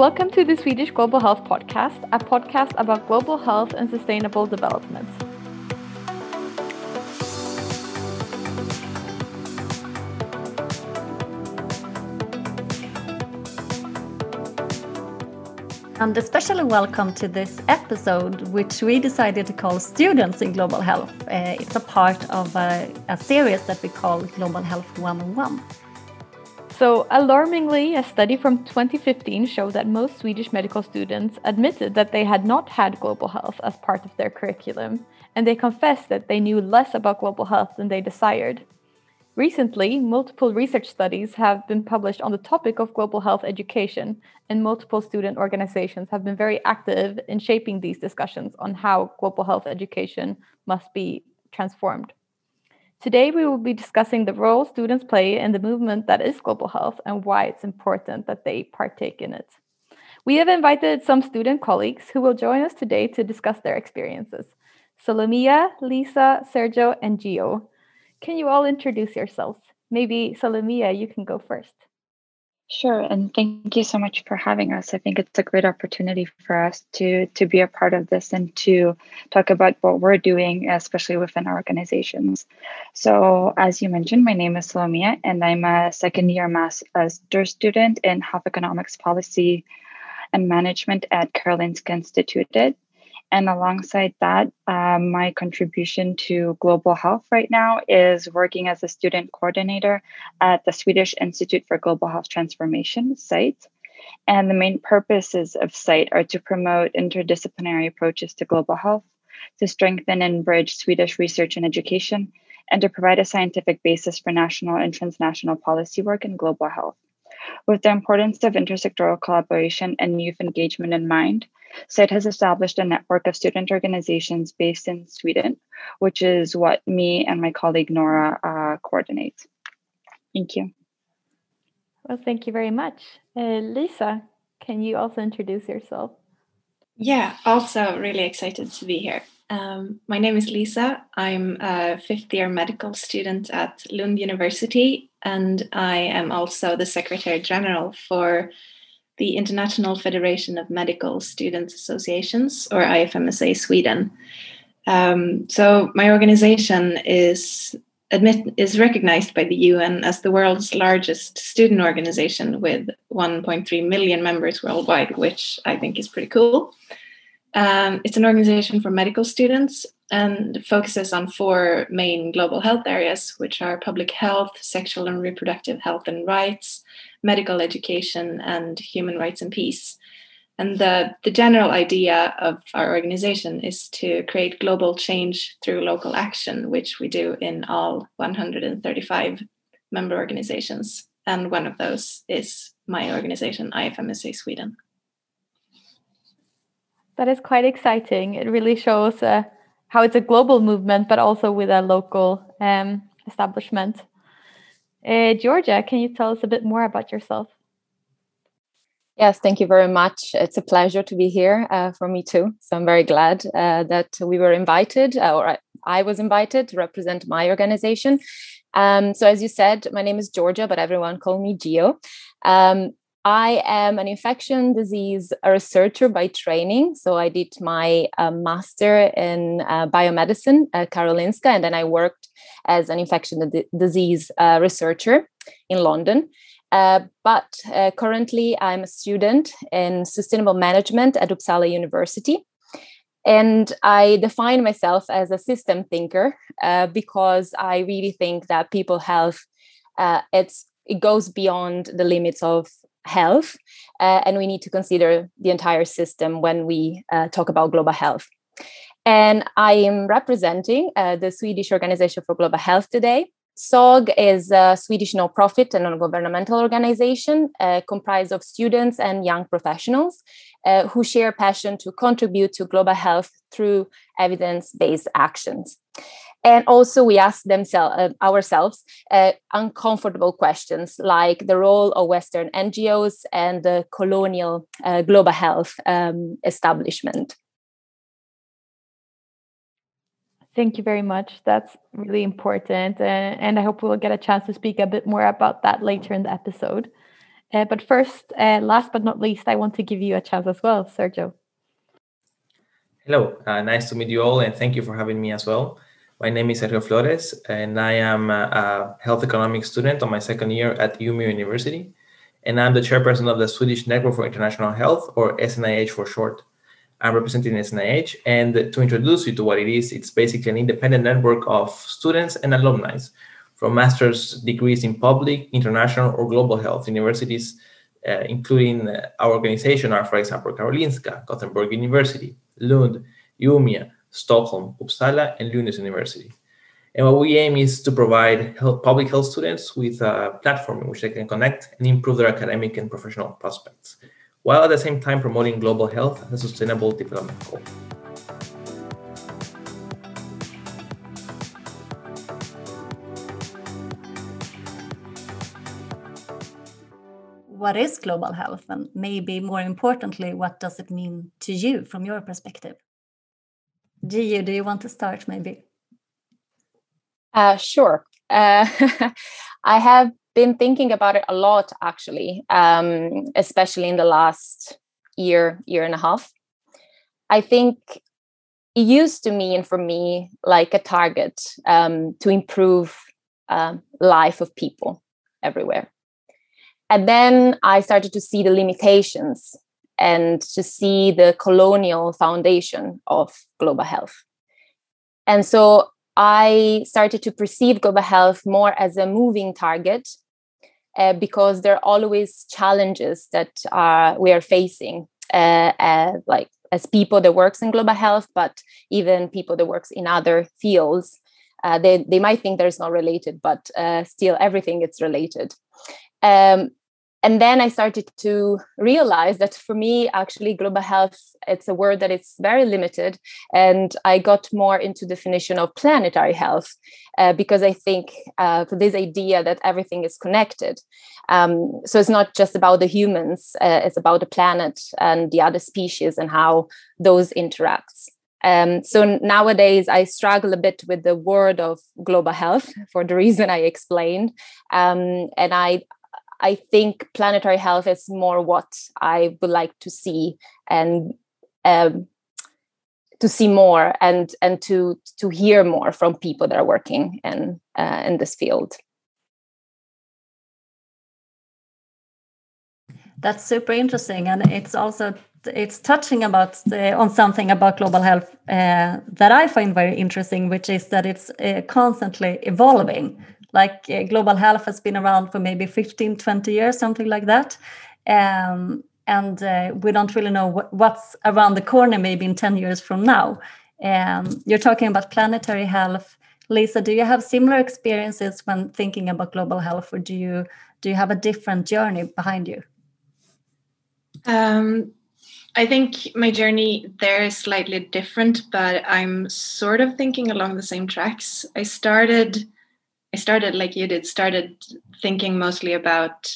Welcome to the Swedish Global Health Podcast, a podcast about global health and sustainable development. And especially welcome to this episode, which we decided to call Students in Global Health. Uh, it's a part of a, a series that we call Global Health 101. So, alarmingly, a study from 2015 showed that most Swedish medical students admitted that they had not had global health as part of their curriculum, and they confessed that they knew less about global health than they desired. Recently, multiple research studies have been published on the topic of global health education, and multiple student organizations have been very active in shaping these discussions on how global health education must be transformed. Today, we will be discussing the role students play in the movement that is global health and why it's important that they partake in it. We have invited some student colleagues who will join us today to discuss their experiences. Solomia, Lisa, Sergio, and Gio. Can you all introduce yourselves? Maybe Solomia, you can go first. Sure, and thank you so much for having us. I think it's a great opportunity for us to to be a part of this and to talk about what we're doing, especially within our organizations. So, as you mentioned, my name is Solomia, and I'm a second year master student in health economics policy and management at Karolinska Institutet and alongside that, um, my contribution to global health right now is working as a student coordinator at the Swedish Institute for Global Health Transformation SITE. And the main purposes of SITE are to promote interdisciplinary approaches to global health, to strengthen and bridge Swedish research and education, and to provide a scientific basis for national and transnational policy work in global health. With the importance of intersectoral collaboration and youth engagement in mind, SITE has established a network of student organizations based in Sweden, which is what me and my colleague Nora uh, coordinate. Thank you. Well, thank you very much. Uh, Lisa, can you also introduce yourself? Yeah, also really excited to be here. Um, my name is Lisa. I'm a fifth year medical student at Lund University, and I am also the Secretary General for the International Federation of Medical Students Associations, or IFMSA Sweden. Um, so my organization is admit is recognized by the UN as the world's largest student organization with 1.3 million members worldwide, which I think is pretty cool. Um, it's an organization for medical students and focuses on four main global health areas, which are public health, sexual and reproductive health and rights, medical education, and human rights and peace. And the, the general idea of our organization is to create global change through local action, which we do in all 135 member organizations. And one of those is my organization, IFMSA Sweden. That is quite exciting. It really shows uh, how it's a global movement, but also with a local um, establishment. Uh, Georgia, can you tell us a bit more about yourself? Yes, thank you very much. It's a pleasure to be here uh, for me too. So I'm very glad uh, that we were invited, uh, or I was invited to represent my organization. Um, so, as you said, my name is Georgia, but everyone call me Gio. Um, I am an infection disease researcher by training. So I did my uh, master in uh, biomedicine at Karolinska, and then I worked as an infection disease uh, researcher in London. Uh, but uh, currently, I'm a student in sustainable management at Uppsala University. And I define myself as a system thinker uh, because I really think that people health it's it goes beyond the limits of health, uh, and we need to consider the entire system when we uh, talk about global health. And I am representing uh, the Swedish Organization for Global Health today. SOG is a Swedish non-profit and non-governmental organization uh, comprised of students and young professionals uh, who share a passion to contribute to global health through evidence-based actions and also we ask themselves uh, ourselves uh, uncomfortable questions like the role of western ngos and the colonial uh, global health um, establishment thank you very much that's really important and i hope we'll get a chance to speak a bit more about that later in the episode Uh, but first, uh, last but not least, I want to give you a chance as well, Sergio. Hello, uh, nice to meet you all, and thank you for having me as well. My name is Sergio Flores, and I am a, health economics student on my second year at Umeå University, and I'm the chairperson of the Swedish Network for International Health, or SNIH for short. I'm representing SNIH, and to introduce you to what it is, it's basically an independent network of students and alumni from master's degrees in public, international, or global health universities, uh, including uh, our organization are, for example, Karolinska, Gothenburg University, Lund, Umeå, Stockholm, Uppsala, and Lund University. And what we aim is to provide health, public health students with a platform in which they can connect and improve their academic and professional prospects while at the same time promoting global health as a sustainable development goal. What is global health? And maybe more importantly, what does it mean to you from your perspective? Gio, do you want to start maybe? Uh, sure. Uh, I have been thinking about it a lot actually um, especially in the last year year and a half i think it used to mean for me like a target um, to improve uh, life of people everywhere and then i started to see the limitations and to see the colonial foundation of global health and so I started to perceive global health more as a moving target uh, because there are always challenges that uh, we are facing, uh, uh, like as people that works in global health, but even people that works in other fields. Uh, they, they might think there's not related, but still everything is related. Um, and then i started to realize that for me actually global health it's a word that it's very limited. And i got more into the definition of planetary health uh, because i think uh, this idea that everything is connected. Um, so it's not just about the humans uh, it's about the planet and the other species and how those interacts. Um, so nowadays, I struggle a bit with the word of global health for the reason I explained, um, and I I think planetary health is more what I would like to see and um, to see more and and to to hear more from people that are working in uh, in this field. That's super interesting, and it's also it's touching about on something about global health uh, that I find very interesting, which is that it's uh, constantly evolving like uh, global health has been around for maybe 15 20 years something like that. Um, and uh, we don't really know what, what's around the corner maybe in 10 years from now. Um, you're talking about planetary health. Lisa do you have similar experiences when thinking about global health or do you do you have a different journey behind you? Um, I think my journey there is slightly different, but I'm sort of thinking along the same tracks. I started I started like you did, started thinking mostly about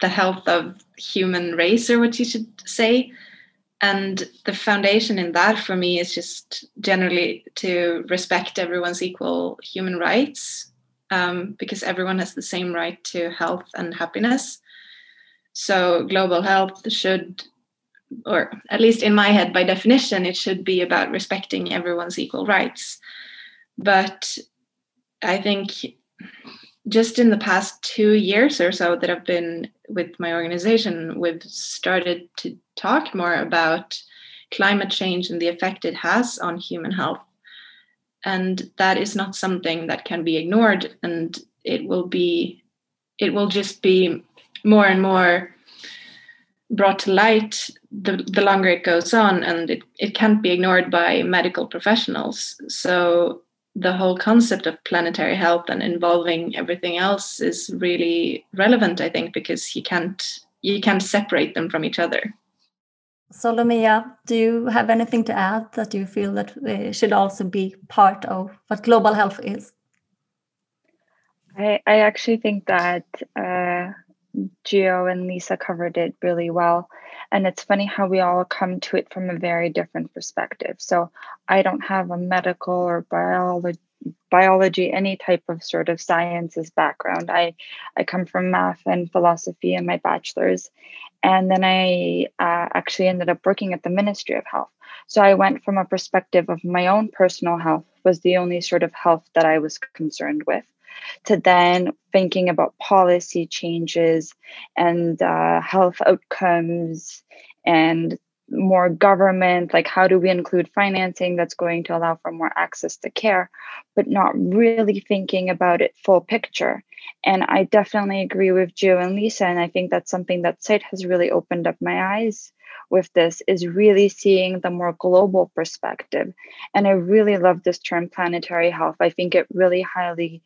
the health of human race or what you should say. And the foundation in that for me is just generally to respect everyone's equal human rights um, because everyone has the same right to health and happiness. So global health should, or at least in my head, by definition, it should be about respecting everyone's equal rights. But I think just in the past two years or so that I've been with my organization, we've started to talk more about climate change and the effect it has on human health. And that is not something that can be ignored. And it will be, it will just be more and more brought to light the, the longer it goes on. And it, it can't be ignored by medical professionals. So the whole concept of planetary health and involving everything else is really relevant i think because you can't you can't separate them from each other. Solomia, do you have anything to add that you feel that should also be part of what global health is? I, I actually think that uh, gio and lisa covered it really well and it's funny how we all come to it from a very different perspective. So I don't have a medical or biology biology, any type of sort of sciences background. I, I come from math and philosophy in my bachelor's. And then I uh, actually ended up working at the Ministry of Health. So I went from a perspective of my own personal health was the only sort of health that I was concerned with to then thinking about policy changes and uh, health outcomes and more government like how do we include financing that's going to allow for more access to care but not really thinking about it full picture. And i definitely agree with Gio and lisa and i think that's something that site has really opened up my eyes with this is really seeing the more global perspective. And i really love this term planetary health. I think it really highly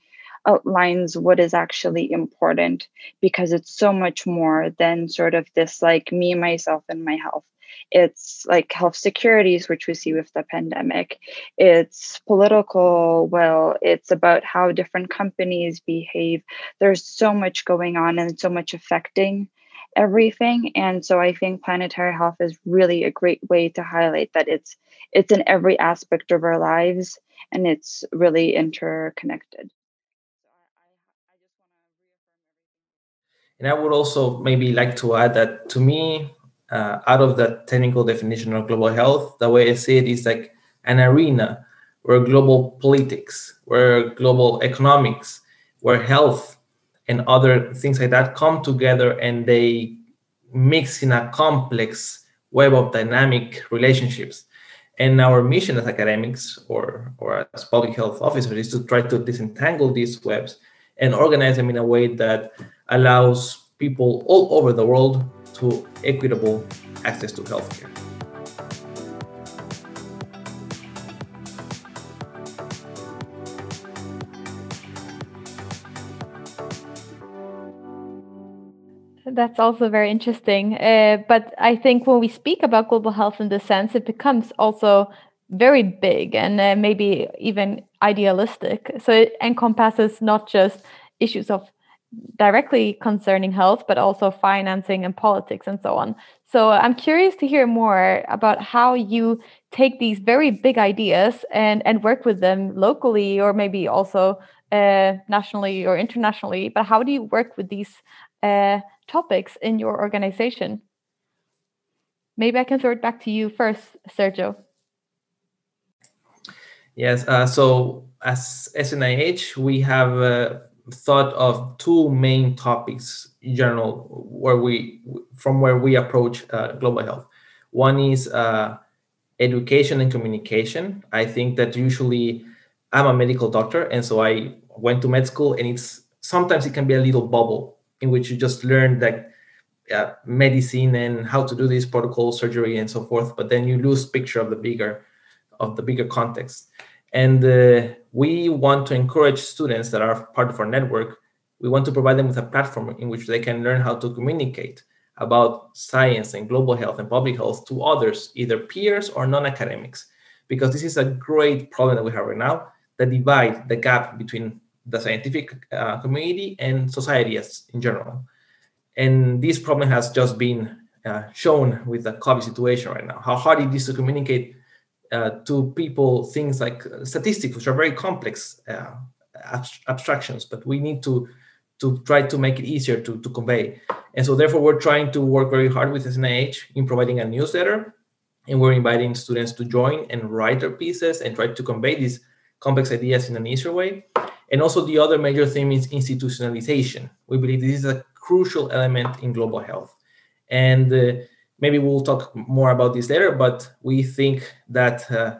outlines what is actually important because it's so much more than sort of this like me myself and my health. It's like health securities which we see with the pandemic. It's political well it's about how different companies behave. There's so much going on and so much affecting everything and so i think planetary health is really a great way to highlight that it's it's in every aspect of our lives and it's really interconnected And I would also maybe like to add that to me, uh, out of the technical definition of global health, the way I see it is like an arena where global politics, where global economics, where health and other things like that come together and they mix in a complex web of dynamic relationships. And our mission as academics or, or as public health officers is to try to disentangle these webs and organize them in a way that allows people all over the world to equitable access to healthcare. That's also very interesting. Uh, but I think when we speak about global health in this sense, it becomes also very big and uh, maybe even idealistic. So it encompasses not just issues of directly concerning health, but also financing and politics and so on. So I'm curious to hear more about how you take these very big ideas and, and work with them locally or maybe also uh, nationally or internationally. But how do you work with these uh, topics in your organization? Maybe I can throw it back to you first, Sergio. Yes, uh, so as SNIH, we have uh, thought of two main topics in general where we from where we approach uh, global health. One is uh, education and communication. I think that usually i'm a medical doctor and so i went to med school and it's sometimes it can be a little bubble in which you just learn that uh, medicine and how to do this protocol surgery and so forth but then you lose picture of the bigger of the bigger context. And uh, we want to encourage students that are part of our network. We want to provide them with a platform in which they can learn how to communicate about science and global health and public health to others, either peers or non academics, because this is a great problem that we have right now the divide, the gap between the scientific uh, community and society as in general. And this problem has just been uh, shown with the COVID situation right now, how hard it is to communicate uh, to people things like statistics, which are very complex uh, abstractions, but we need to to try to make it easier to, to convey. And so therefore we're trying to work very hard with SNIH in providing a newsletter and we're inviting students to join and write their pieces and try to convey these complex ideas in an easier way. And also the other major theme is institutionalization. We believe this is a crucial element in global health. And uh, maybe we'll talk more about this later, but we think that uh,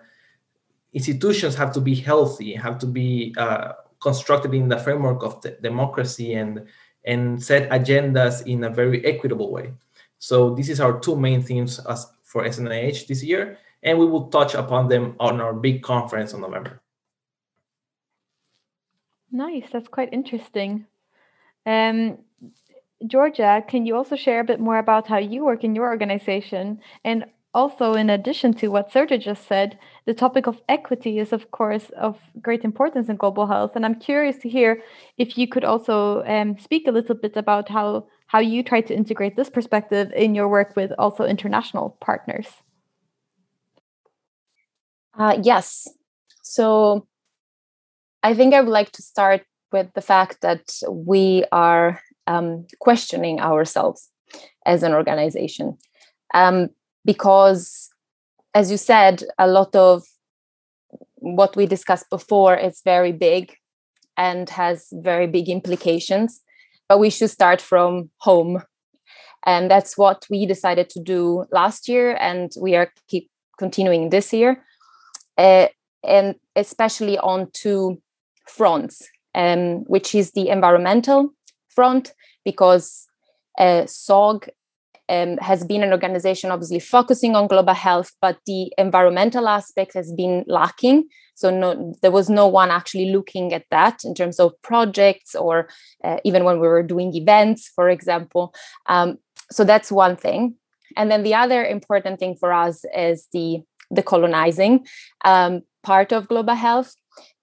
institutions have to be healthy, have to be uh, constructed in the framework of the democracy and and set agendas in a very equitable way. So this is our two main themes as for SNIH this year, and we will touch upon them on our big conference in November. Nice, that's quite interesting. Um, Georgia, can you also share a bit more about how you work in your organization? And also, in addition to what Sergio just said, the topic of equity is, of course, of great importance in global health. And I'm curious to hear if you could also um, speak a little bit about how, how you try to integrate this perspective in your work with also international partners. Uh, yes. So I think I would like to start with the fact that we are um, questioning ourselves as an organization. Um, because, as you said, a lot of what we discussed before is very big and has very big implications. But we should start from home. And that's what we decided to do last year, and we are keep continuing this year. Uh, and especially on two fronts, um, which is the environmental front, because uh, SOG um, has been an organization obviously focusing on global health, but the environmental aspect has been lacking. So no, there was no one actually looking at that in terms of projects or uh, even when we were doing events, for example. Um, so that's one thing. And then the other important thing for us is the decolonizing um, part of global health.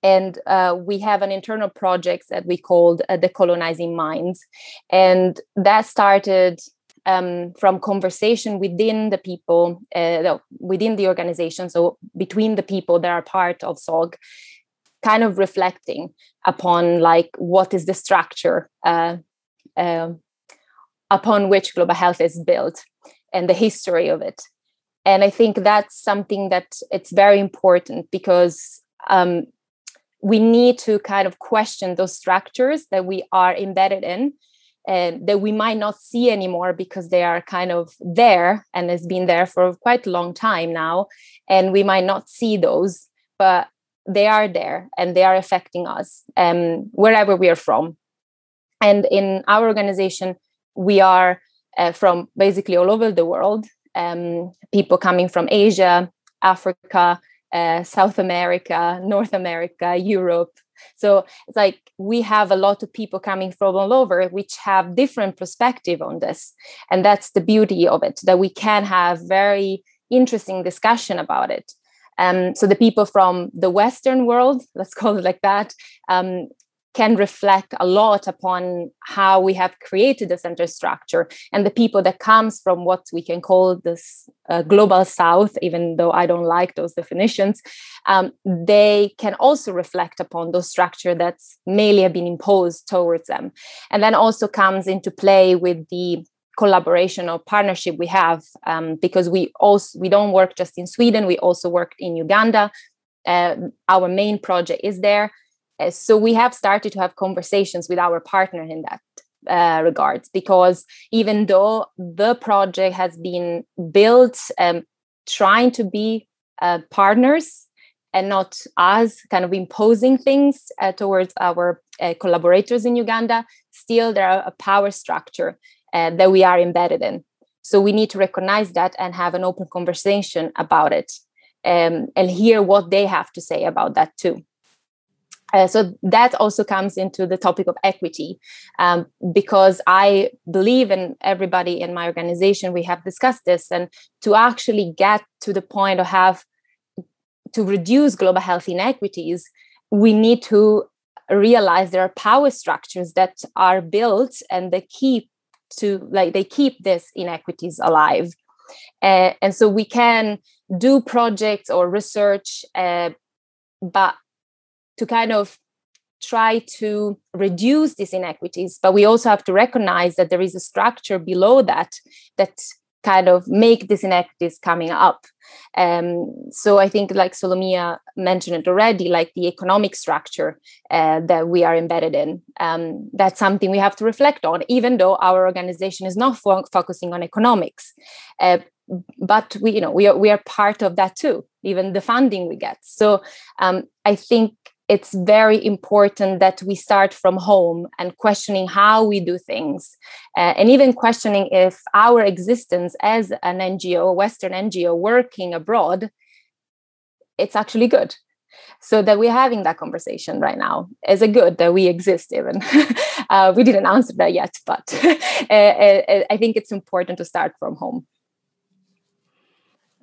And uh, we have an internal project that we called uh, decolonizing minds. And that started um, from conversation within the people, uh, within the organization, so between the people that are part of SOG, kind of reflecting upon like what is the structure uh, uh, upon which global health is built and the history of it. And I think that's something that it's very important because um, we need to kind of question those structures that we are embedded in and that we might not see anymore because they are kind of there and has been there for quite a long time now. And we might not see those but they are there and they are affecting us um, wherever we are from. And in our organization we are uh, from basically all over the world um, people coming from asia africa uh, south america north america europe. So it's like we have a lot of people coming from all over which have different perspective on this. And that's the beauty of it that we can have very interesting discussion about it. Um, so the people from the western world let's call it like that um, can reflect a lot upon how we have created the center structure and the people that comes from what we can call this uh, global south even though i don't like those definitions um, they can also reflect upon those structure that's mainly have been imposed towards them. And then also comes into play with the collaboration or partnership we have um, because we also we don't work just in sweden we also work in uganda. Uh, our main project is there uh, so we have started to have conversations with our partner in that uh, regards because even though the project has been built um, trying to be uh, partners and not us kind of imposing things uh, towards our uh, collaborators in uganda still there are a power structure uh, that we are embedded in. So we need to recognize that and have an open conversation about it um, and hear what they have to say about that too uh, so that also comes into the topic of equity um, because i believe in everybody in my organization we have discussed this and to actually get to the point of have to reduce global health inequities we need to realize there are power structures that are built and they keep to like they keep these inequities alive. Uh, and so we can do projects or research uh, but to kind of try to reduce these inequities but we also have to recognize that there is a structure below that that kind of make these inequities coming up. Um, so i think like solomia mentioned it already like the economic structure uh, that we are embedded in um, that's something we have to reflect on even though our organization is not fo- focusing on economics. Uh, but we you know we are we are part of that too even the funding we get. So um, i think it's very important that we start from home and questioning how we do things uh, and even questioning if our existence as an ngo a western ngo working abroad it's actually good. So that we're having that conversation right now. Is a good that we exist even? Uh, we didn't answer that yet but uh, uh, i think it's important to start from home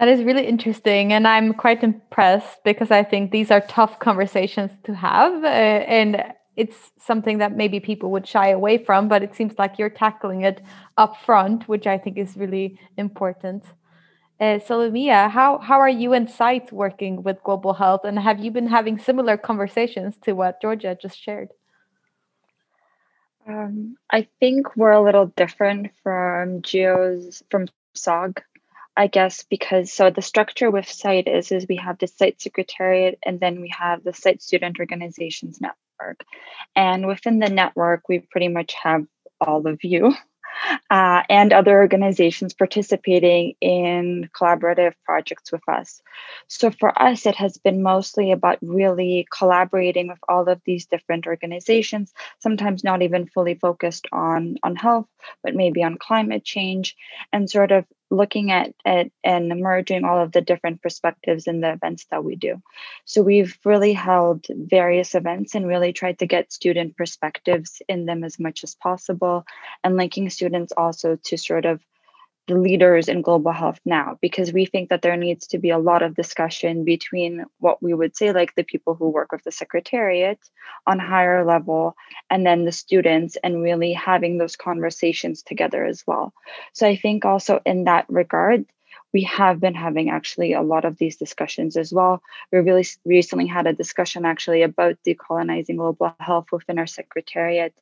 that is really interesting. And I'm quite impressed because I think these are tough conversations to have. Uh, and it's something that maybe people would shy away from, but it seems like you're tackling it up front, which I think is really important. Uh, so, Lumia, how, how are you and SITE working with global health? And have you been having similar conversations to what Georgia just shared? Um, I think we're a little different from Gio's, from SOG, I guess, because so the structure with SITE is, is we have the SITE Secretariat and then we have the SITE Student Organizations Network. And within the network, we pretty much have all of you uh, and other organizations participating in collaborative projects with us. So for us, it has been mostly about really collaborating with all of these different organizations, sometimes not even fully focused on, on health, but maybe on climate change, and sort of looking at, at and merging all of the different perspectives in the events that we do. So we've really held various events and really tried to get student perspectives in them as much as possible and linking students also to sort of the leaders in global health now because we think that there needs to be a lot of discussion between what we would say like the people who work with the secretariat on higher level and then the students and really having those conversations together as well. So i think also in that regard we have been having actually a lot of these discussions as well. We really recently had a discussion actually about decolonizing global health within our secretariat.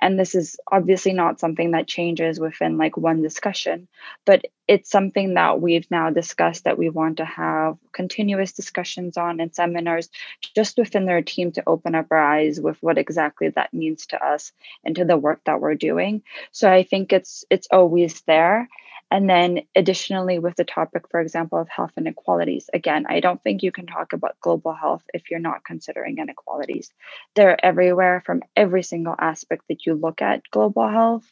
And this is obviously not something that changes within like one discussion, but it's something that we've now discussed that we want to have continuous discussions on and seminars just within their team to open up our eyes with what exactly that means to us and to the work that we're doing. So I think it's it's always there and then, additionally, with the topic, for example, of health inequalities, again, I don't think you can talk about global health if you're not considering inequalities. They're everywhere from every single aspect that you look at global health.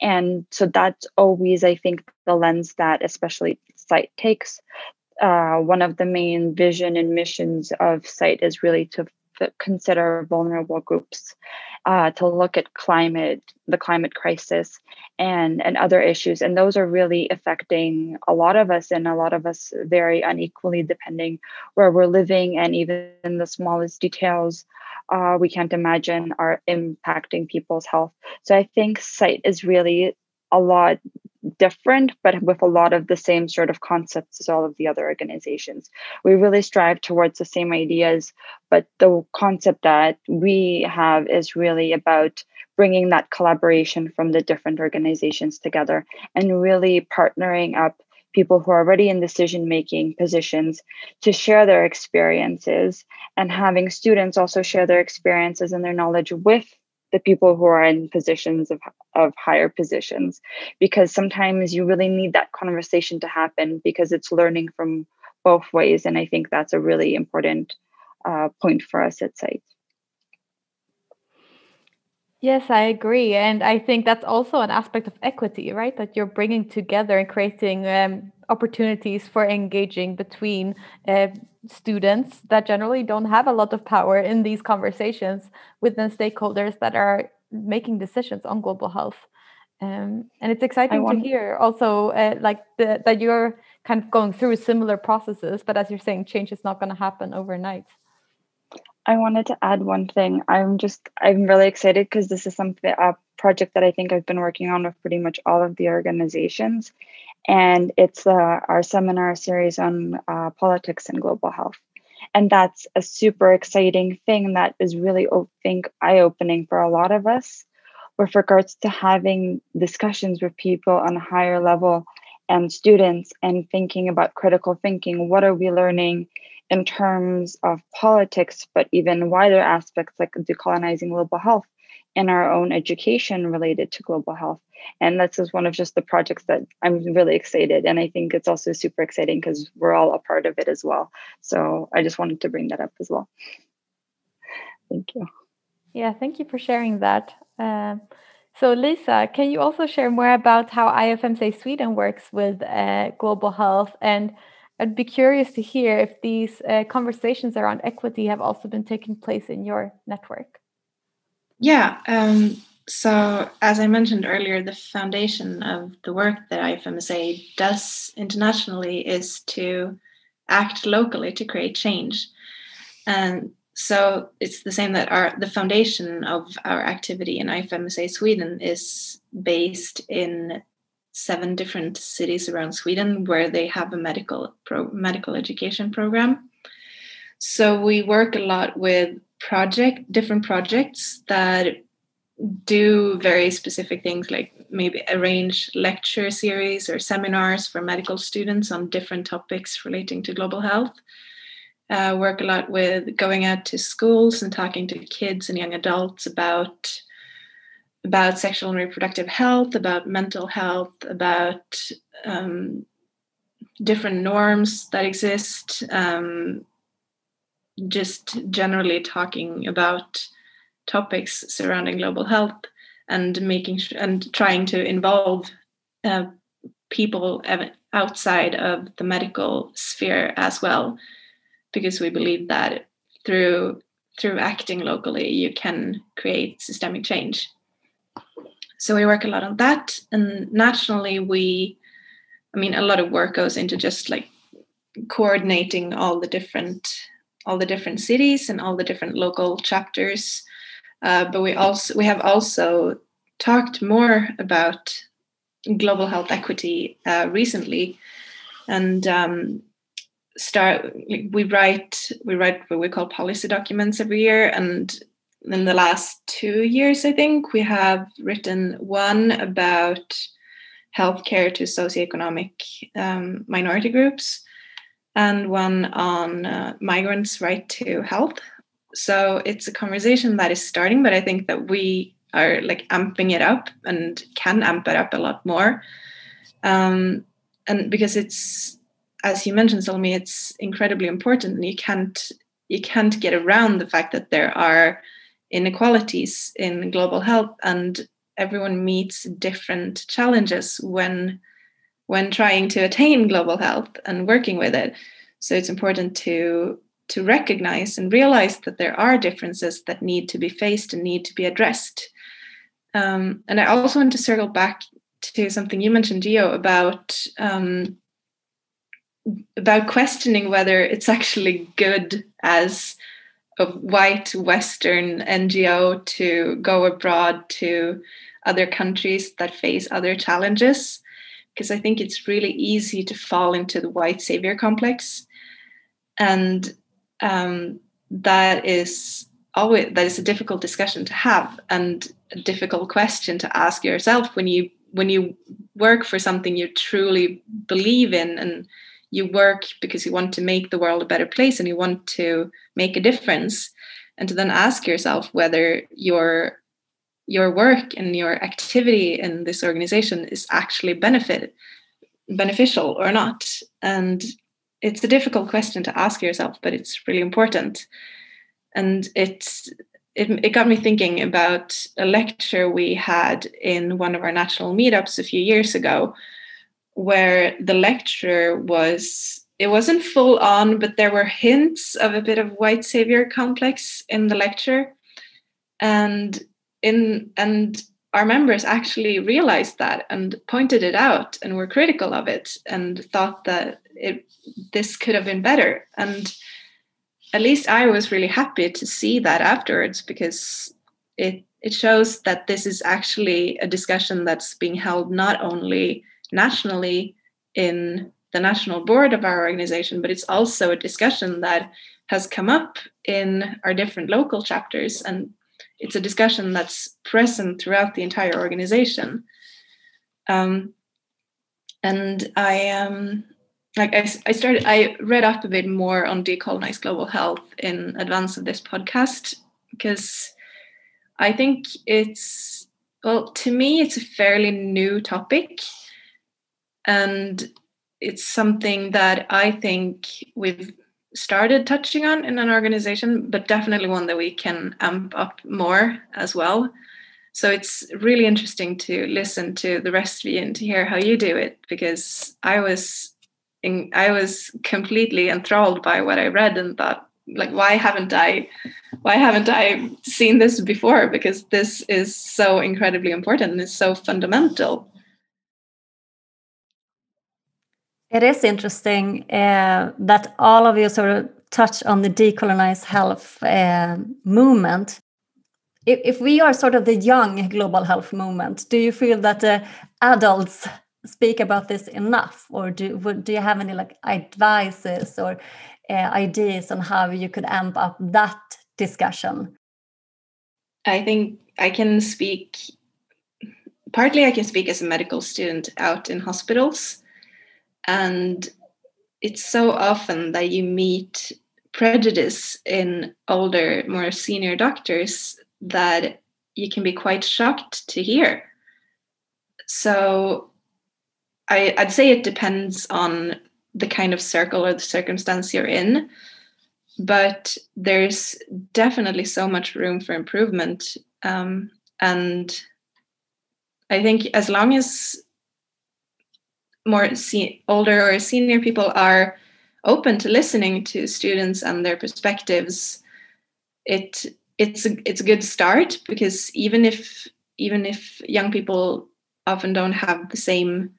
And so that's always, I think, the lens that especially SITE takes. Uh, one of the main vision and missions of SITE is really to consider vulnerable groups, uh, to look at climate, the climate crisis, and and other issues, and those are really affecting a lot of us, and a lot of us very unequally, depending where we're living, and even the smallest details. Uh, we can't imagine are impacting people's health. So I think SITE is really a lot different, but with a lot of the same sort of concepts as all of the other organizations. We really strive towards the same ideas, but the concept that we have is really about bringing that collaboration from the different organizations together and really partnering up people who are already in decision making positions to share their experiences and having students also share their experiences and their knowledge with the people who are in positions of, of higher positions because sometimes you really need that conversation to happen because it's learning from both ways and i think that's a really important uh, point for us at site Yes, I agree. And I think that's also an aspect of equity, right? That you're bringing together and creating um, opportunities for engaging between uh, students that generally don't have a lot of power in these conversations within stakeholders that are making decisions on global health. Um, and it's exciting want- to hear also uh, like the, that you're kind of going through similar processes, but as you're saying, change is not going to happen overnight. I wanted to add one thing. I'm just I'm really excited because this is something a project that I think I've been working on with pretty much all of the organizations, and it's uh, our seminar series on uh, politics and global health, and that's a super exciting thing that is really I think eye opening for a lot of us, with regards to having discussions with people on a higher level and students and thinking about critical thinking. What are we learning? in terms of politics, but even wider aspects like decolonizing global health in our own education related to global health. And this is one of just the projects that I'm really excited. And I think it's also super exciting because we're all a part of it as well. So I just wanted to bring that up as well. Thank you. Yeah, thank you for sharing that. Uh, so, Lisa, can you also share more about how IFMSA Sweden works with uh, global health and I'd be curious to hear if these uh, conversations around equity have also been taking place in your network. Yeah. Um, so, as I mentioned earlier, the foundation of the work that IFMSA does internationally is to act locally to create change. And so it's the same that our the foundation of our activity in IFMSA Sweden is based in seven different cities around Sweden where they have a medical pro- medical education program. So we work a lot with project different projects that do very specific things like maybe arrange lecture series or seminars for medical students on different topics relating to global health. Uh, work a lot with going out to schools and talking to kids and young adults about about sexual and reproductive health, about mental health, about um, different norms that exist, um, just generally talking about topics surrounding global health and making and trying to involve uh, people outside of the medical sphere as well. Because we believe that through through acting locally you can create systemic change. So we work a lot on that and nationally we i mean a lot of work goes into just like coordinating all the different all the different cities and all the different local chapters. Uh, but we also we have also talked more about global health equity uh, recently. And um, start we write we write what we call policy documents every year. And in the last two years i think we have written one about healthcare to socioeconomic um, minority groups and one on uh, migrants right to health. So it's a conversation that is starting but i think that we are like amping it up and can amp it up a lot more. Um, and because it's as you mentioned, Salome, it's incredibly important, and you can't you can't get around the fact that there are inequalities in global health, and everyone meets different challenges when when trying to attain global health and working with it. So it's important to to recognize and realize that there are differences that need to be faced and need to be addressed. Um, and I also want to circle back to something you mentioned, Gio, about um, about questioning whether it's actually good as a white Western NGO to go abroad to other countries that face other challenges. Because I think it's really easy to fall into the white savior complex. And um, that is always that is a difficult discussion to have and a difficult question to ask yourself when you when you work for something you truly believe in and you work because you want to make the world a better place and you want to make a difference and to then ask yourself whether your your work and your activity in this organization is actually benefit beneficial or not. And it's a difficult question to ask yourself but it's really important. And it's it, it got me thinking about a lecture we had in one of our national meetups a few years ago where the lecture was it wasn't full on but there were hints of a bit of white savior complex in the lecture. And in and our members actually realized that and pointed it out and were critical of it and thought that it this could have been better and at least i was really happy to see that afterwards because it it shows that this is actually a discussion that's being held not only nationally in the national board of our organization, but it's also a discussion that has come up in our different local chapters. And it's a discussion that's present throughout the entire organization. Um, and I um, like I, I started I read up a bit more on decolonized global health in advance of this podcast because I think it's well to me it's a fairly new topic and it's something that I think we've started touching on in an organization, but definitely one that we can amp up more as well. So it's really interesting to listen to the rest of you and to hear how you do it because I was in, I was completely enthralled by what I read and thought like why haven't I why haven't I seen this before because this is so incredibly important and it's so fundamental It is interesting uh, that all of you sort of touch on the decolonized health uh, movement. If, if, we are sort of the young global health movement, do you feel that the adults speak about this enough or do do you have any like advices or uh, ideas on how you could amp up that discussion i think i can speak partly i can speak as a medical student out in hospitals and it's so often that you meet prejudice in older more senior doctors that you can be quite shocked to hear so I, I'd say it depends on the kind of circle or the circumstance you're in. But there's definitely so much room for improvement. Um, and I think as long as more se- older or senior people are open to listening to students and their perspectives, it it's a it's a good start because even if even if young people often don't have the same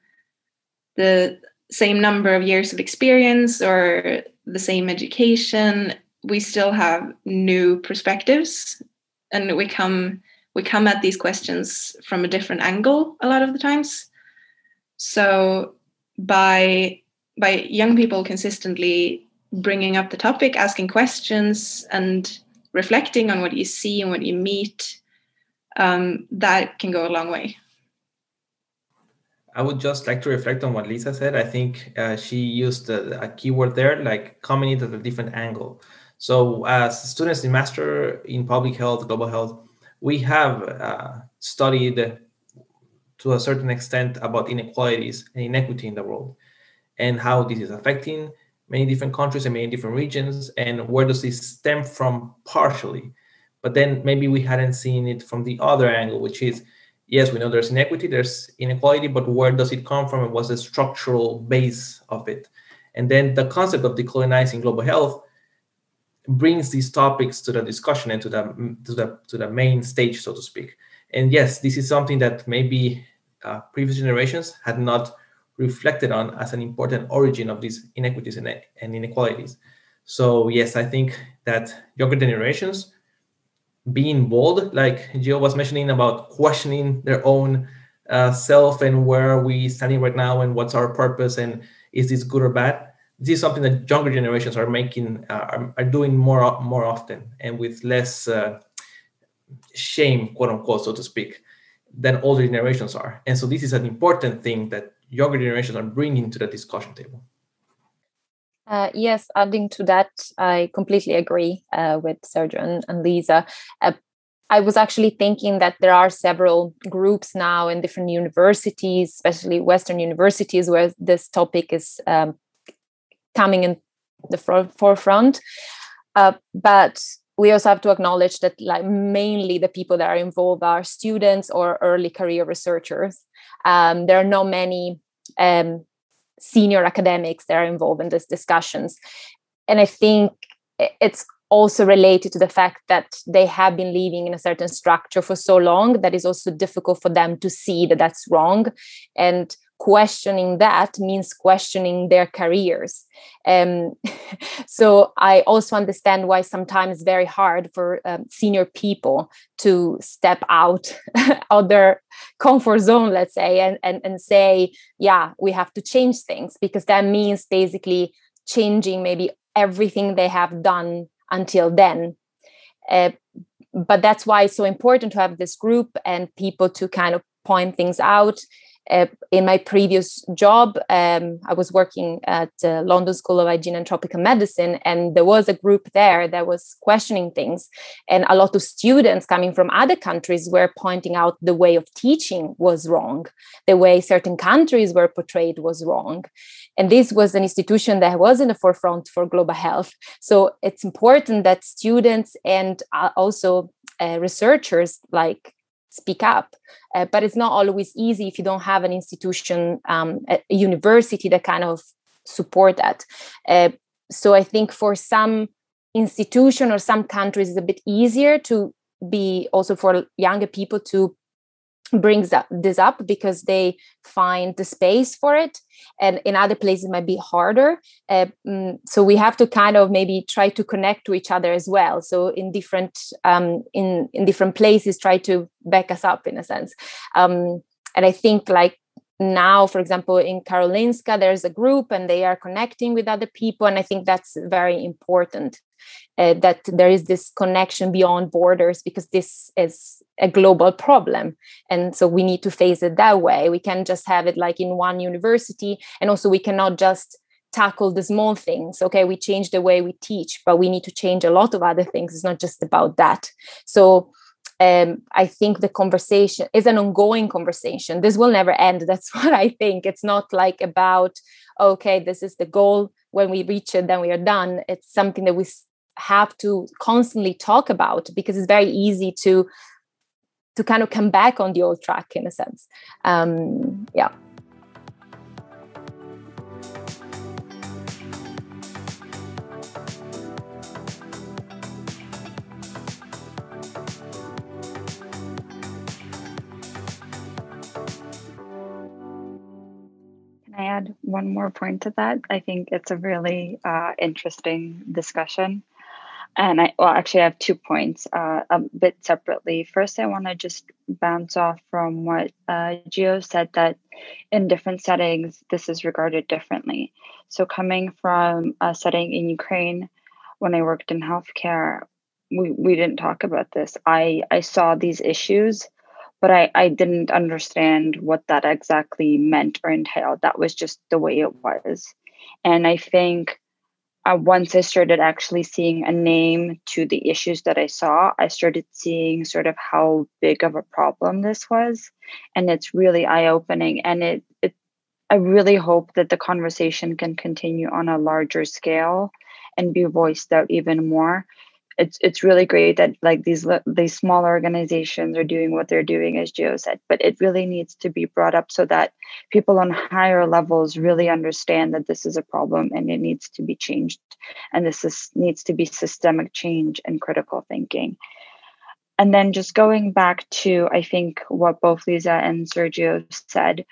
the same number of years of experience or the same education we still have new perspectives and we come we come at these questions from a different angle a lot of the times. So by by young people consistently bringing up the topic asking questions and reflecting on what you see and what you meet um, that can go a long way I would just like to reflect on what Lisa said. I think uh, she used a, a keyword there, like coming in at a different angle. So, as students in Master in Public Health, Global Health, we have uh, studied to a certain extent about inequalities and inequity in the world and how this is affecting many different countries and many different regions and where does this stem from partially. But then maybe we hadn't seen it from the other angle, which is yes, we know there's inequity, there's inequality, but where does it come from and what's the structural base of it? And then the concept of decolonizing global health brings these topics to the discussion and to the to the to the main stage, so to speak. And yes, this is something that maybe uh, previous generations had not reflected on as an important origin of these inequities and, and inequalities. So yes, I think that younger generations being bold, like Jill was mentioning about questioning their own uh, self and where are we standing right now and what's our purpose and is this good or bad? This is something that younger generations are making uh, are, are, doing more more often and with less uh, shame, quote unquote, so to speak, than older generations are. And so this is an important thing that younger generations are bringing to the discussion table. Uh, yes, adding to that, I completely agree uh, with Sergio and, and Lisa. Uh, I was actually thinking that there are several groups now in different universities, especially Western universities, where this topic is um, coming in the forefront. Uh, but we also have to acknowledge that, like, mainly the people that are involved are students or early career researchers. Um, there are not many um, senior academics that are involved in these discussions. And I think it's also related to the fact that they have been living in a certain structure for so long that is also difficult for them to see that that's wrong and questioning that means questioning their careers. Um, so i also understand why sometimes it's very hard for um, senior people to step out of their comfort zone let's say and, and and say yeah we have to change things because that means basically changing maybe everything they have done until then. Uh, but that's why it's so important to have this group and people to kind of point things out uh, in my previous job, um, I was working at uh, London School of Hygiene and Tropical Medicine, and there was a group there that was questioning things. And a lot of students coming from other countries were pointing out the way of teaching was wrong, the way certain countries were portrayed was wrong. And this was an institution that was in the forefront for global health. So it's important that students and uh, also uh, researchers like speak up. Uh, but it's not always easy if you don't have an institution, um, a university that kind of support that. Uh, so I think for some institution or some countries, it's a bit easier to be also for younger people to brings up this up because they find the space for it. And in other places it might be harder. Uh, mm, so we have to kind of maybe try to connect to each other as well. So in different um, in in different places try to back us up in a sense. Um, and i think like now for example in karolinska there's a group and they are connecting with other people and i think that's very important uh, that there is this connection beyond borders because this is a global problem. And so we need to face it that way. We can just have it like in one university. And also we cannot just tackle the small things. Okay we change the way we teach but we need to change a lot of other things. It's not just about that. So um, I think the conversation is an ongoing conversation. This will never end. That's what I think. It's not like about, okay, this is the goal. When we reach it, then we are done. It's something that we have to constantly talk about because it's very easy to to kind of come back on the old track in a sense. Um, yeah. I add one more point to that? I think it's a really uh, interesting discussion. And I, well, actually, I have two points uh, a bit separately. First, I want to just bounce off from what uh, Gio said that in different settings, this is regarded differently. So, coming from a setting in Ukraine, when I worked in healthcare, we, we didn't talk about this. I, I saw these issues but I, I didn't understand what that exactly meant or entailed. That was just the way it was. And I think uh, once I started actually seeing a name to the issues that I saw, I started seeing sort of how big of a problem this was. And it's really eye opening. And it, it, I really hope that the conversation can continue on a larger scale and be voiced out even more it's it's really great that like these these small organizations are doing what they're doing as Gio said but it really needs to be brought up so that people on higher levels really understand that this is a problem and it needs to be changed and this is needs to be systemic change and critical thinking. And then just going back to i think what both lisa and sergio said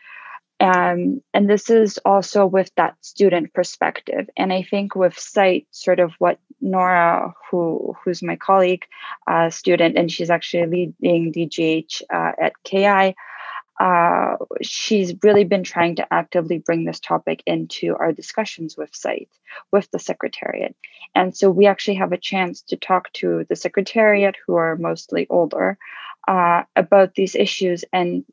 um, and this is also with that student perspective and i think with SIGHT sort of what nora who who's my colleague uh, student and she's actually leading dgh uh, at ki uh, she's really been trying to actively bring this topic into our discussions with SIGHT with the secretariat. And so we actually have a chance to talk to the secretariat who are mostly older uh, about these issues and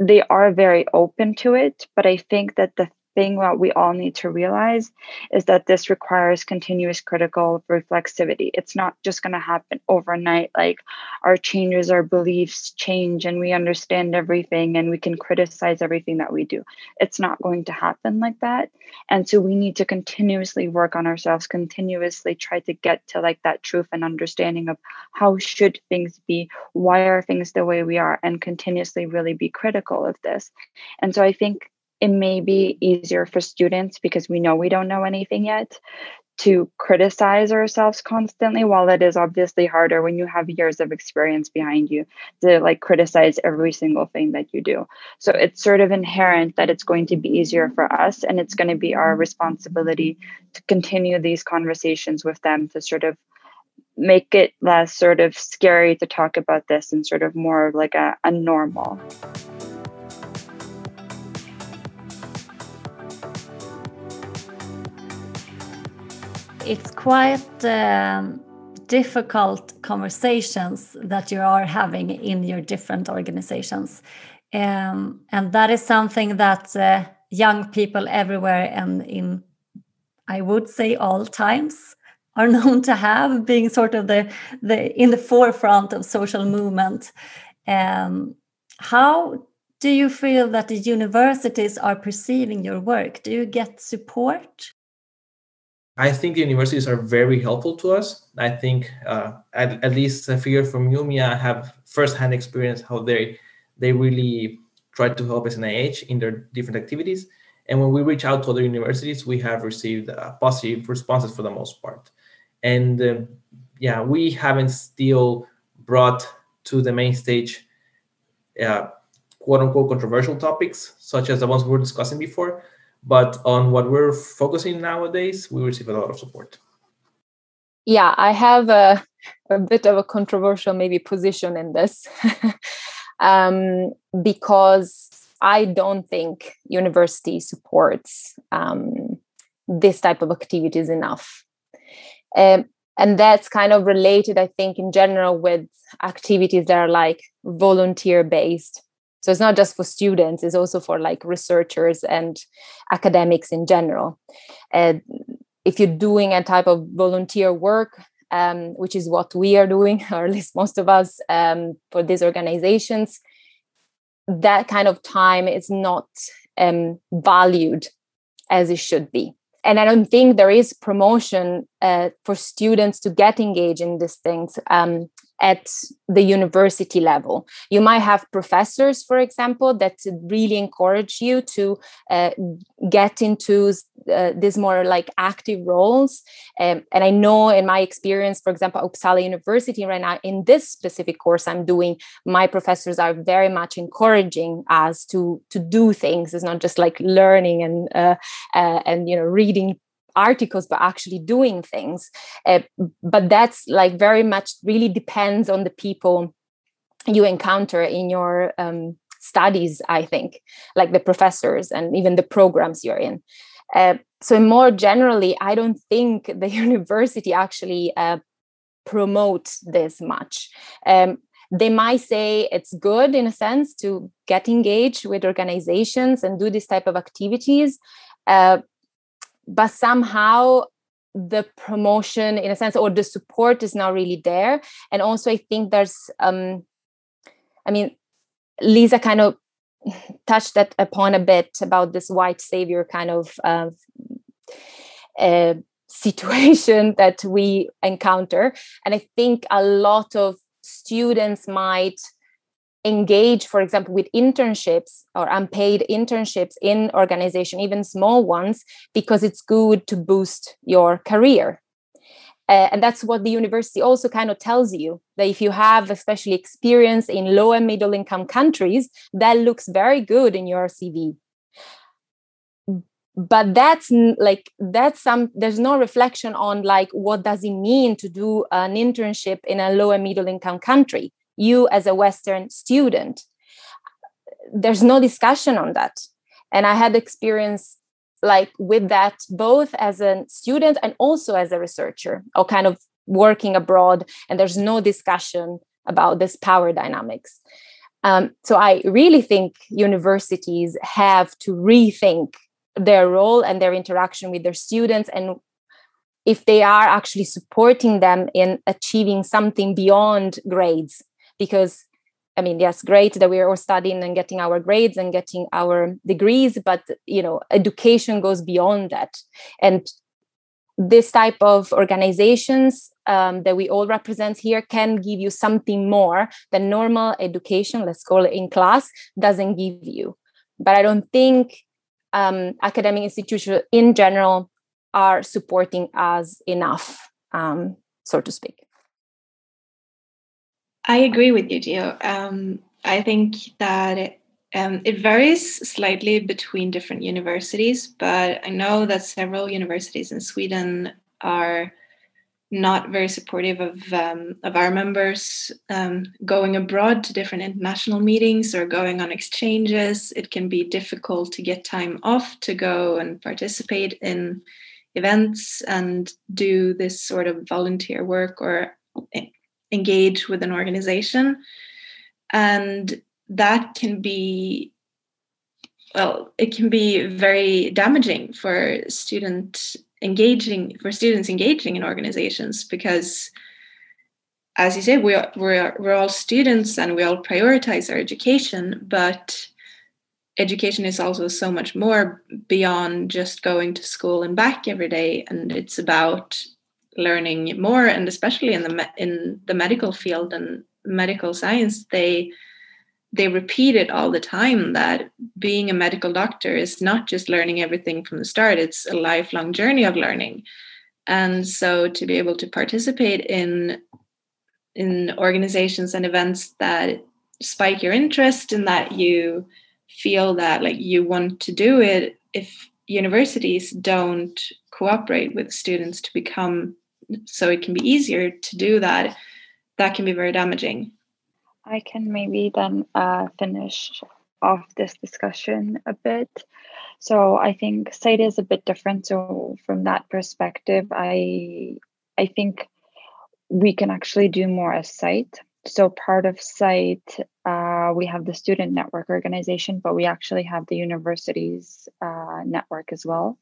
they are very open to it but i think that the thing what we all need to realize is that this requires continuous critical reflexivity. It's not just going to happen overnight. Like our changes, our beliefs change, and we understand everything and we can criticize everything that we do. It's not going to happen like that. And so we need to continuously work on ourselves, continuously try to get to like that truth and understanding of how should things be, why are things the way we are, and continuously really be critical of this. And so I think it may be easier for students because we know we don't know anything yet to criticize ourselves constantly while it is obviously harder when you have years of experience behind you to like criticize every single thing that you do. So it's sort of inherent that it's going to be easier for us and it's going to be our responsibility to continue these conversations with them to sort of make it less sort of scary to talk about this and sort of more like a, a normal it's quite um, difficult conversations that you are having in your different organizations. Um, and that is something that uh, young people everywhere and in, I would say, all times are known to have, being sort of the, the in the forefront of social movement. Um, how do you feel that the universities are perceiving your work? Do you get support? I think the universities are very helpful to us. I think uh, at, at least a figure from Umeå have firsthand experience how they they really try to help SNIH in their different activities. And when we reach out to other universities, we have received uh, positive responses for the most part. And uh, yeah, we haven't still brought to the main stage uh, quote unquote controversial topics, such as the ones we were discussing before but on what we're focusing nowadays, we receive a lot of support. Yeah, I have a, a bit of a controversial maybe position in this um, because I don't think university supports um, this type of activities enough. Um, and that's kind of related, I think, in general with activities that are like volunteer based. So it's not just for students, it's also for like researchers and academics in general. And if you're doing a type of volunteer work, um, which is what we are doing, or at least most of us um, for these organizations, that kind of time is not um, valued as it should be. And I don't think there is promotion uh, for students to get engaged in these things. Um, at the university level. You might have professors, for example, that really encourage you to uh, get into uh, these more like active roles. Um, and I know in my experience, for example, Uppsala University right now, in this specific course I'm doing, my professors are very much encouraging us to to do things. It's not just like learning and uh, uh and you know reading articles but actually doing things. Uh, but that's like very much really depends on the people you encounter in your um, studies i think like the professors and even the programs you're in. Uh, so more generally i don't think the university actually uh, promote this much. Um, they might say it's good in a sense to get engaged with organizations and do this type of activities uh, but somehow the promotion in a sense or the support is not really there. And also i think there's um i mean lisa kind of touched that upon a bit about this white savior kind of uh, uh, situation that we encounter. And i think a lot of students might engage for example with internships or unpaid internships in organization even small ones because it's good to boost your career. Uh, and that's what the university also kind of tells you that if you have especially experience in low and middle income countries that looks very good in your cv but that's like that's some there's no reflection on like what does it mean to do an internship in a low and middle income country you as a western student there's no discussion on that. And i had experience like with that both as a student and also as a researcher or kind of working abroad and there's no discussion about this power dynamics. Um, so i really think universities have to rethink their role and their interaction with their students and if they are actually supporting them in achieving something beyond grades because I mean, yes, great that we're all studying and getting our grades and getting our degrees, but you know, education goes beyond that. And this type of organizations um, that we all represent here can give you something more than normal education, let's call it in class, doesn't give you. But I don't think um, academic institutions in general are supporting us enough, um, so to speak. I agree with you, Gio. Um, I think that it, um, it varies slightly between different universities, but I know that several universities in Sweden are not very supportive of um, of our members um, going abroad to different international meetings or going on exchanges. It can be difficult to get time off to go and participate in events and do this sort of volunteer work or engage with an organization. And that can be well it can be very damaging for student engaging for students engaging in organizations because as you say, we are, we're, we're all students and we all prioritize our education but education is also so much more beyond just going to school and back every day. And it's about learning more and especially in the me- in the medical field and medical science they they repeat it all the time that being a medical doctor is not just learning everything from the start it's a lifelong journey of learning. And so to be able to participate in in organizations and events that spike your interest and that you feel that like you want to do it if universities don't cooperate with students to become so it can be easier to do that that can be very damaging i can maybe then uh, finish off this discussion a bit. So I think SIGHT is a bit different. So from that perspective, I I think we can actually do more as SIGHT. So part of SIGHT, uh, we have the student network organization, but we actually have the university's uh, network as well.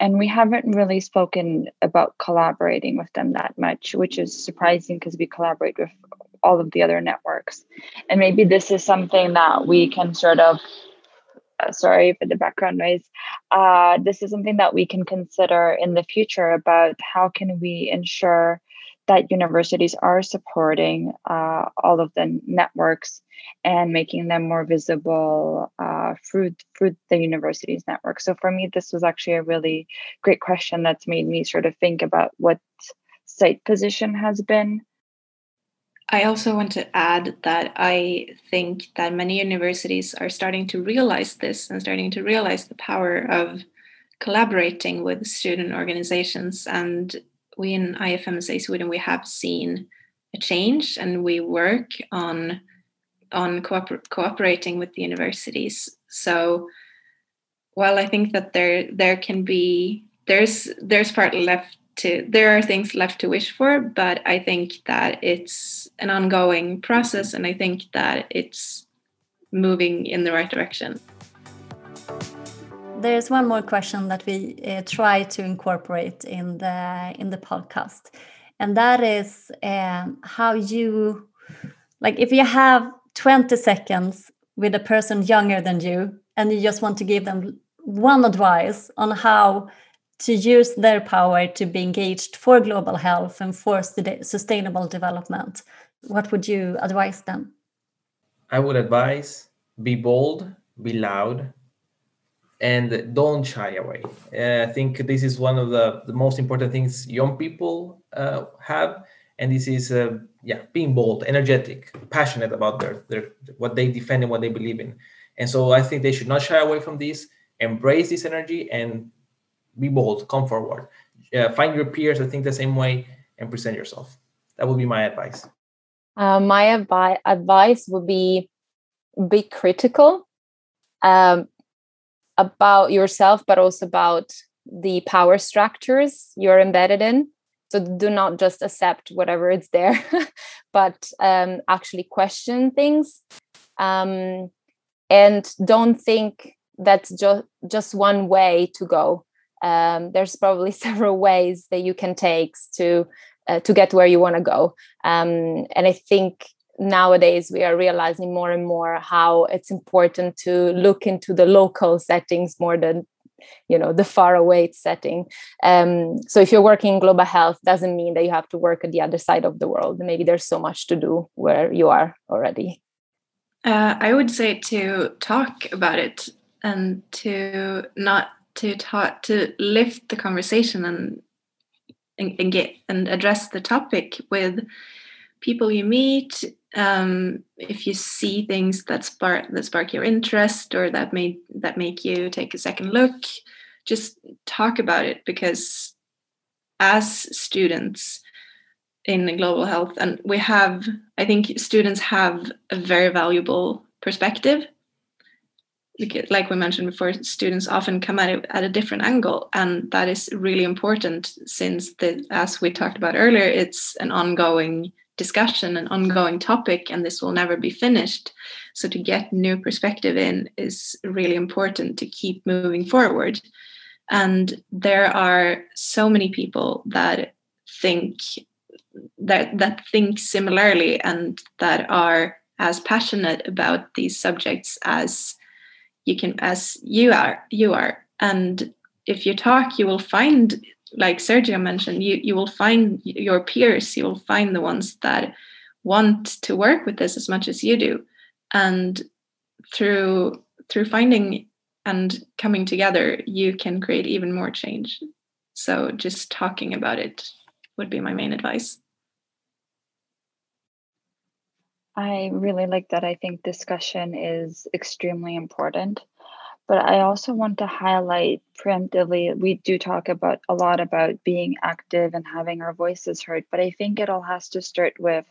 And we haven't really spoken about collaborating with them that much, which is surprising because we collaborate with all of the other networks. And maybe this is something that we can sort of uh, sorry for the background noise. Uh, this is something that we can consider in the future about how can we ensure that universities are supporting uh, all of the networks and making them more visible uh, through through the university's network. So for me, this was actually a really great question that's made me sort of think about what SIGHT position has been. I also want to add that I think that many universities are starting to realize this and starting to realize the power of collaborating with student organizations and we in IFMSA Sweden we have seen a change, and we work on on cooper- cooperating with the universities. So, while I think that there there can be there's there's part left to there are things left to wish for, but I think that it's an ongoing process, and I think that it's moving in the right direction there's one more question that we uh, try to incorporate in the in the podcast, and that is um, how you like if you have 20 seconds with a person younger than you, and you just want to give them one advice on how to use their power to be engaged for global health and for sustainable development, what would you advise them? I would advise be bold, be loud, and don't shy away. Uh, I think this is one of the, the most important things young people uh, have, and this is uh, yeah being bold, energetic, passionate about their their what they defend and what they believe in. And so I think they should not shy away from this, embrace this energy, and be bold, come forward, find your peers that think the same way, and present yourself. That would be my advice. Uh, my advi- advice would be be critical. Um, about yourself, but also about the power structures you're embedded in. So do not just accept whatever is there, but um, actually question things. Um, and don't think that's just just one way to go. Um, there's probably several ways that you can take to uh, to get where you want to go. Um, and I think nowadays we are realizing more and more how it's important to look into the local settings more than you know the far away setting. Um, so if you're working in global health doesn't mean that you have to work at the other side of the world. Maybe there's so much to do where you are already. Uh, i would say to talk about it and to not to talk to lift the conversation and and, and get and address the topic with people you meet um, if you see things that spark that spark your interest or that make that make you take a second look just talk about it because as students in global health and we have i think students have a very valuable perspective. Like we mentioned before students often come at it at a different angle and that is really important since the as we talked about earlier it's an ongoing discussion, an ongoing topic, and this will never be finished. So to get new perspective in is really important to keep moving forward. And there are so many people that think that that think similarly and that are as passionate about these subjects as you can as you are you are and if you talk you will find like Sergio mentioned, you you will find your peers, you will find the ones that want to work with this as much as you do, and through through finding and coming together, you can create even more change. So just talking about it would be my main advice. I really like that. I think discussion is extremely important but I also want to highlight preemptively we do talk about a lot about being active and having our voices heard, but I think it all has to start with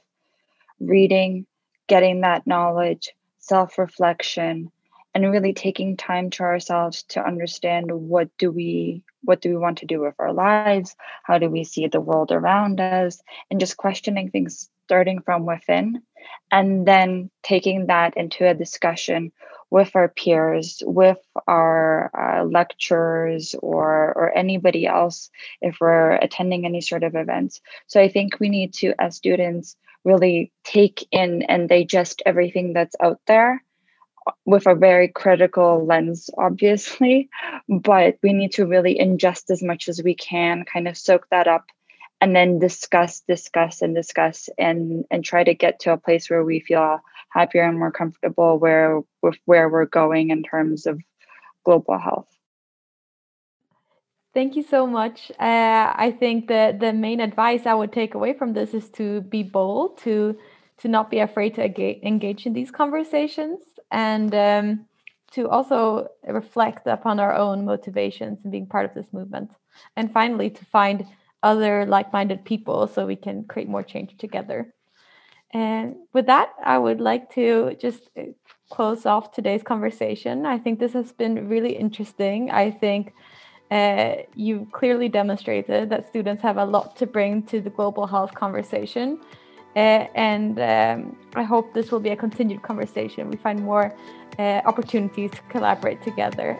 reading, getting that knowledge, self reflection, and really taking time to ourselves to understand what do we what do we want to do with our lives? How do we see the world around us? And just questioning things starting from within and then taking that into a discussion with our peers with our uh, lecturers or or anybody else if we're attending any sort of events. So i think we need to as students really take in and digest everything that's out there with a very critical lens, obviously, but we need to really ingest as much as we can, kind of soak that up, and then discuss, discuss, and discuss, and and try to get to a place where we feel happier and more comfortable where with where we're going in terms of global health. Thank you so much. Uh, I think the the main advice I would take away from this is to be bold, to to not be afraid to engage in these conversations and um, to also reflect upon our own motivations and being part of this movement. And finally, to find other like minded people so we can create more change together. And with that, I would like to just uh, close off today's conversation. I think this has been really interesting. I think uh, you clearly demonstrated that students have a lot to bring to the global health conversation. Uh, and um, I hope this will be a continued conversation. We find more uh, opportunities to collaborate together.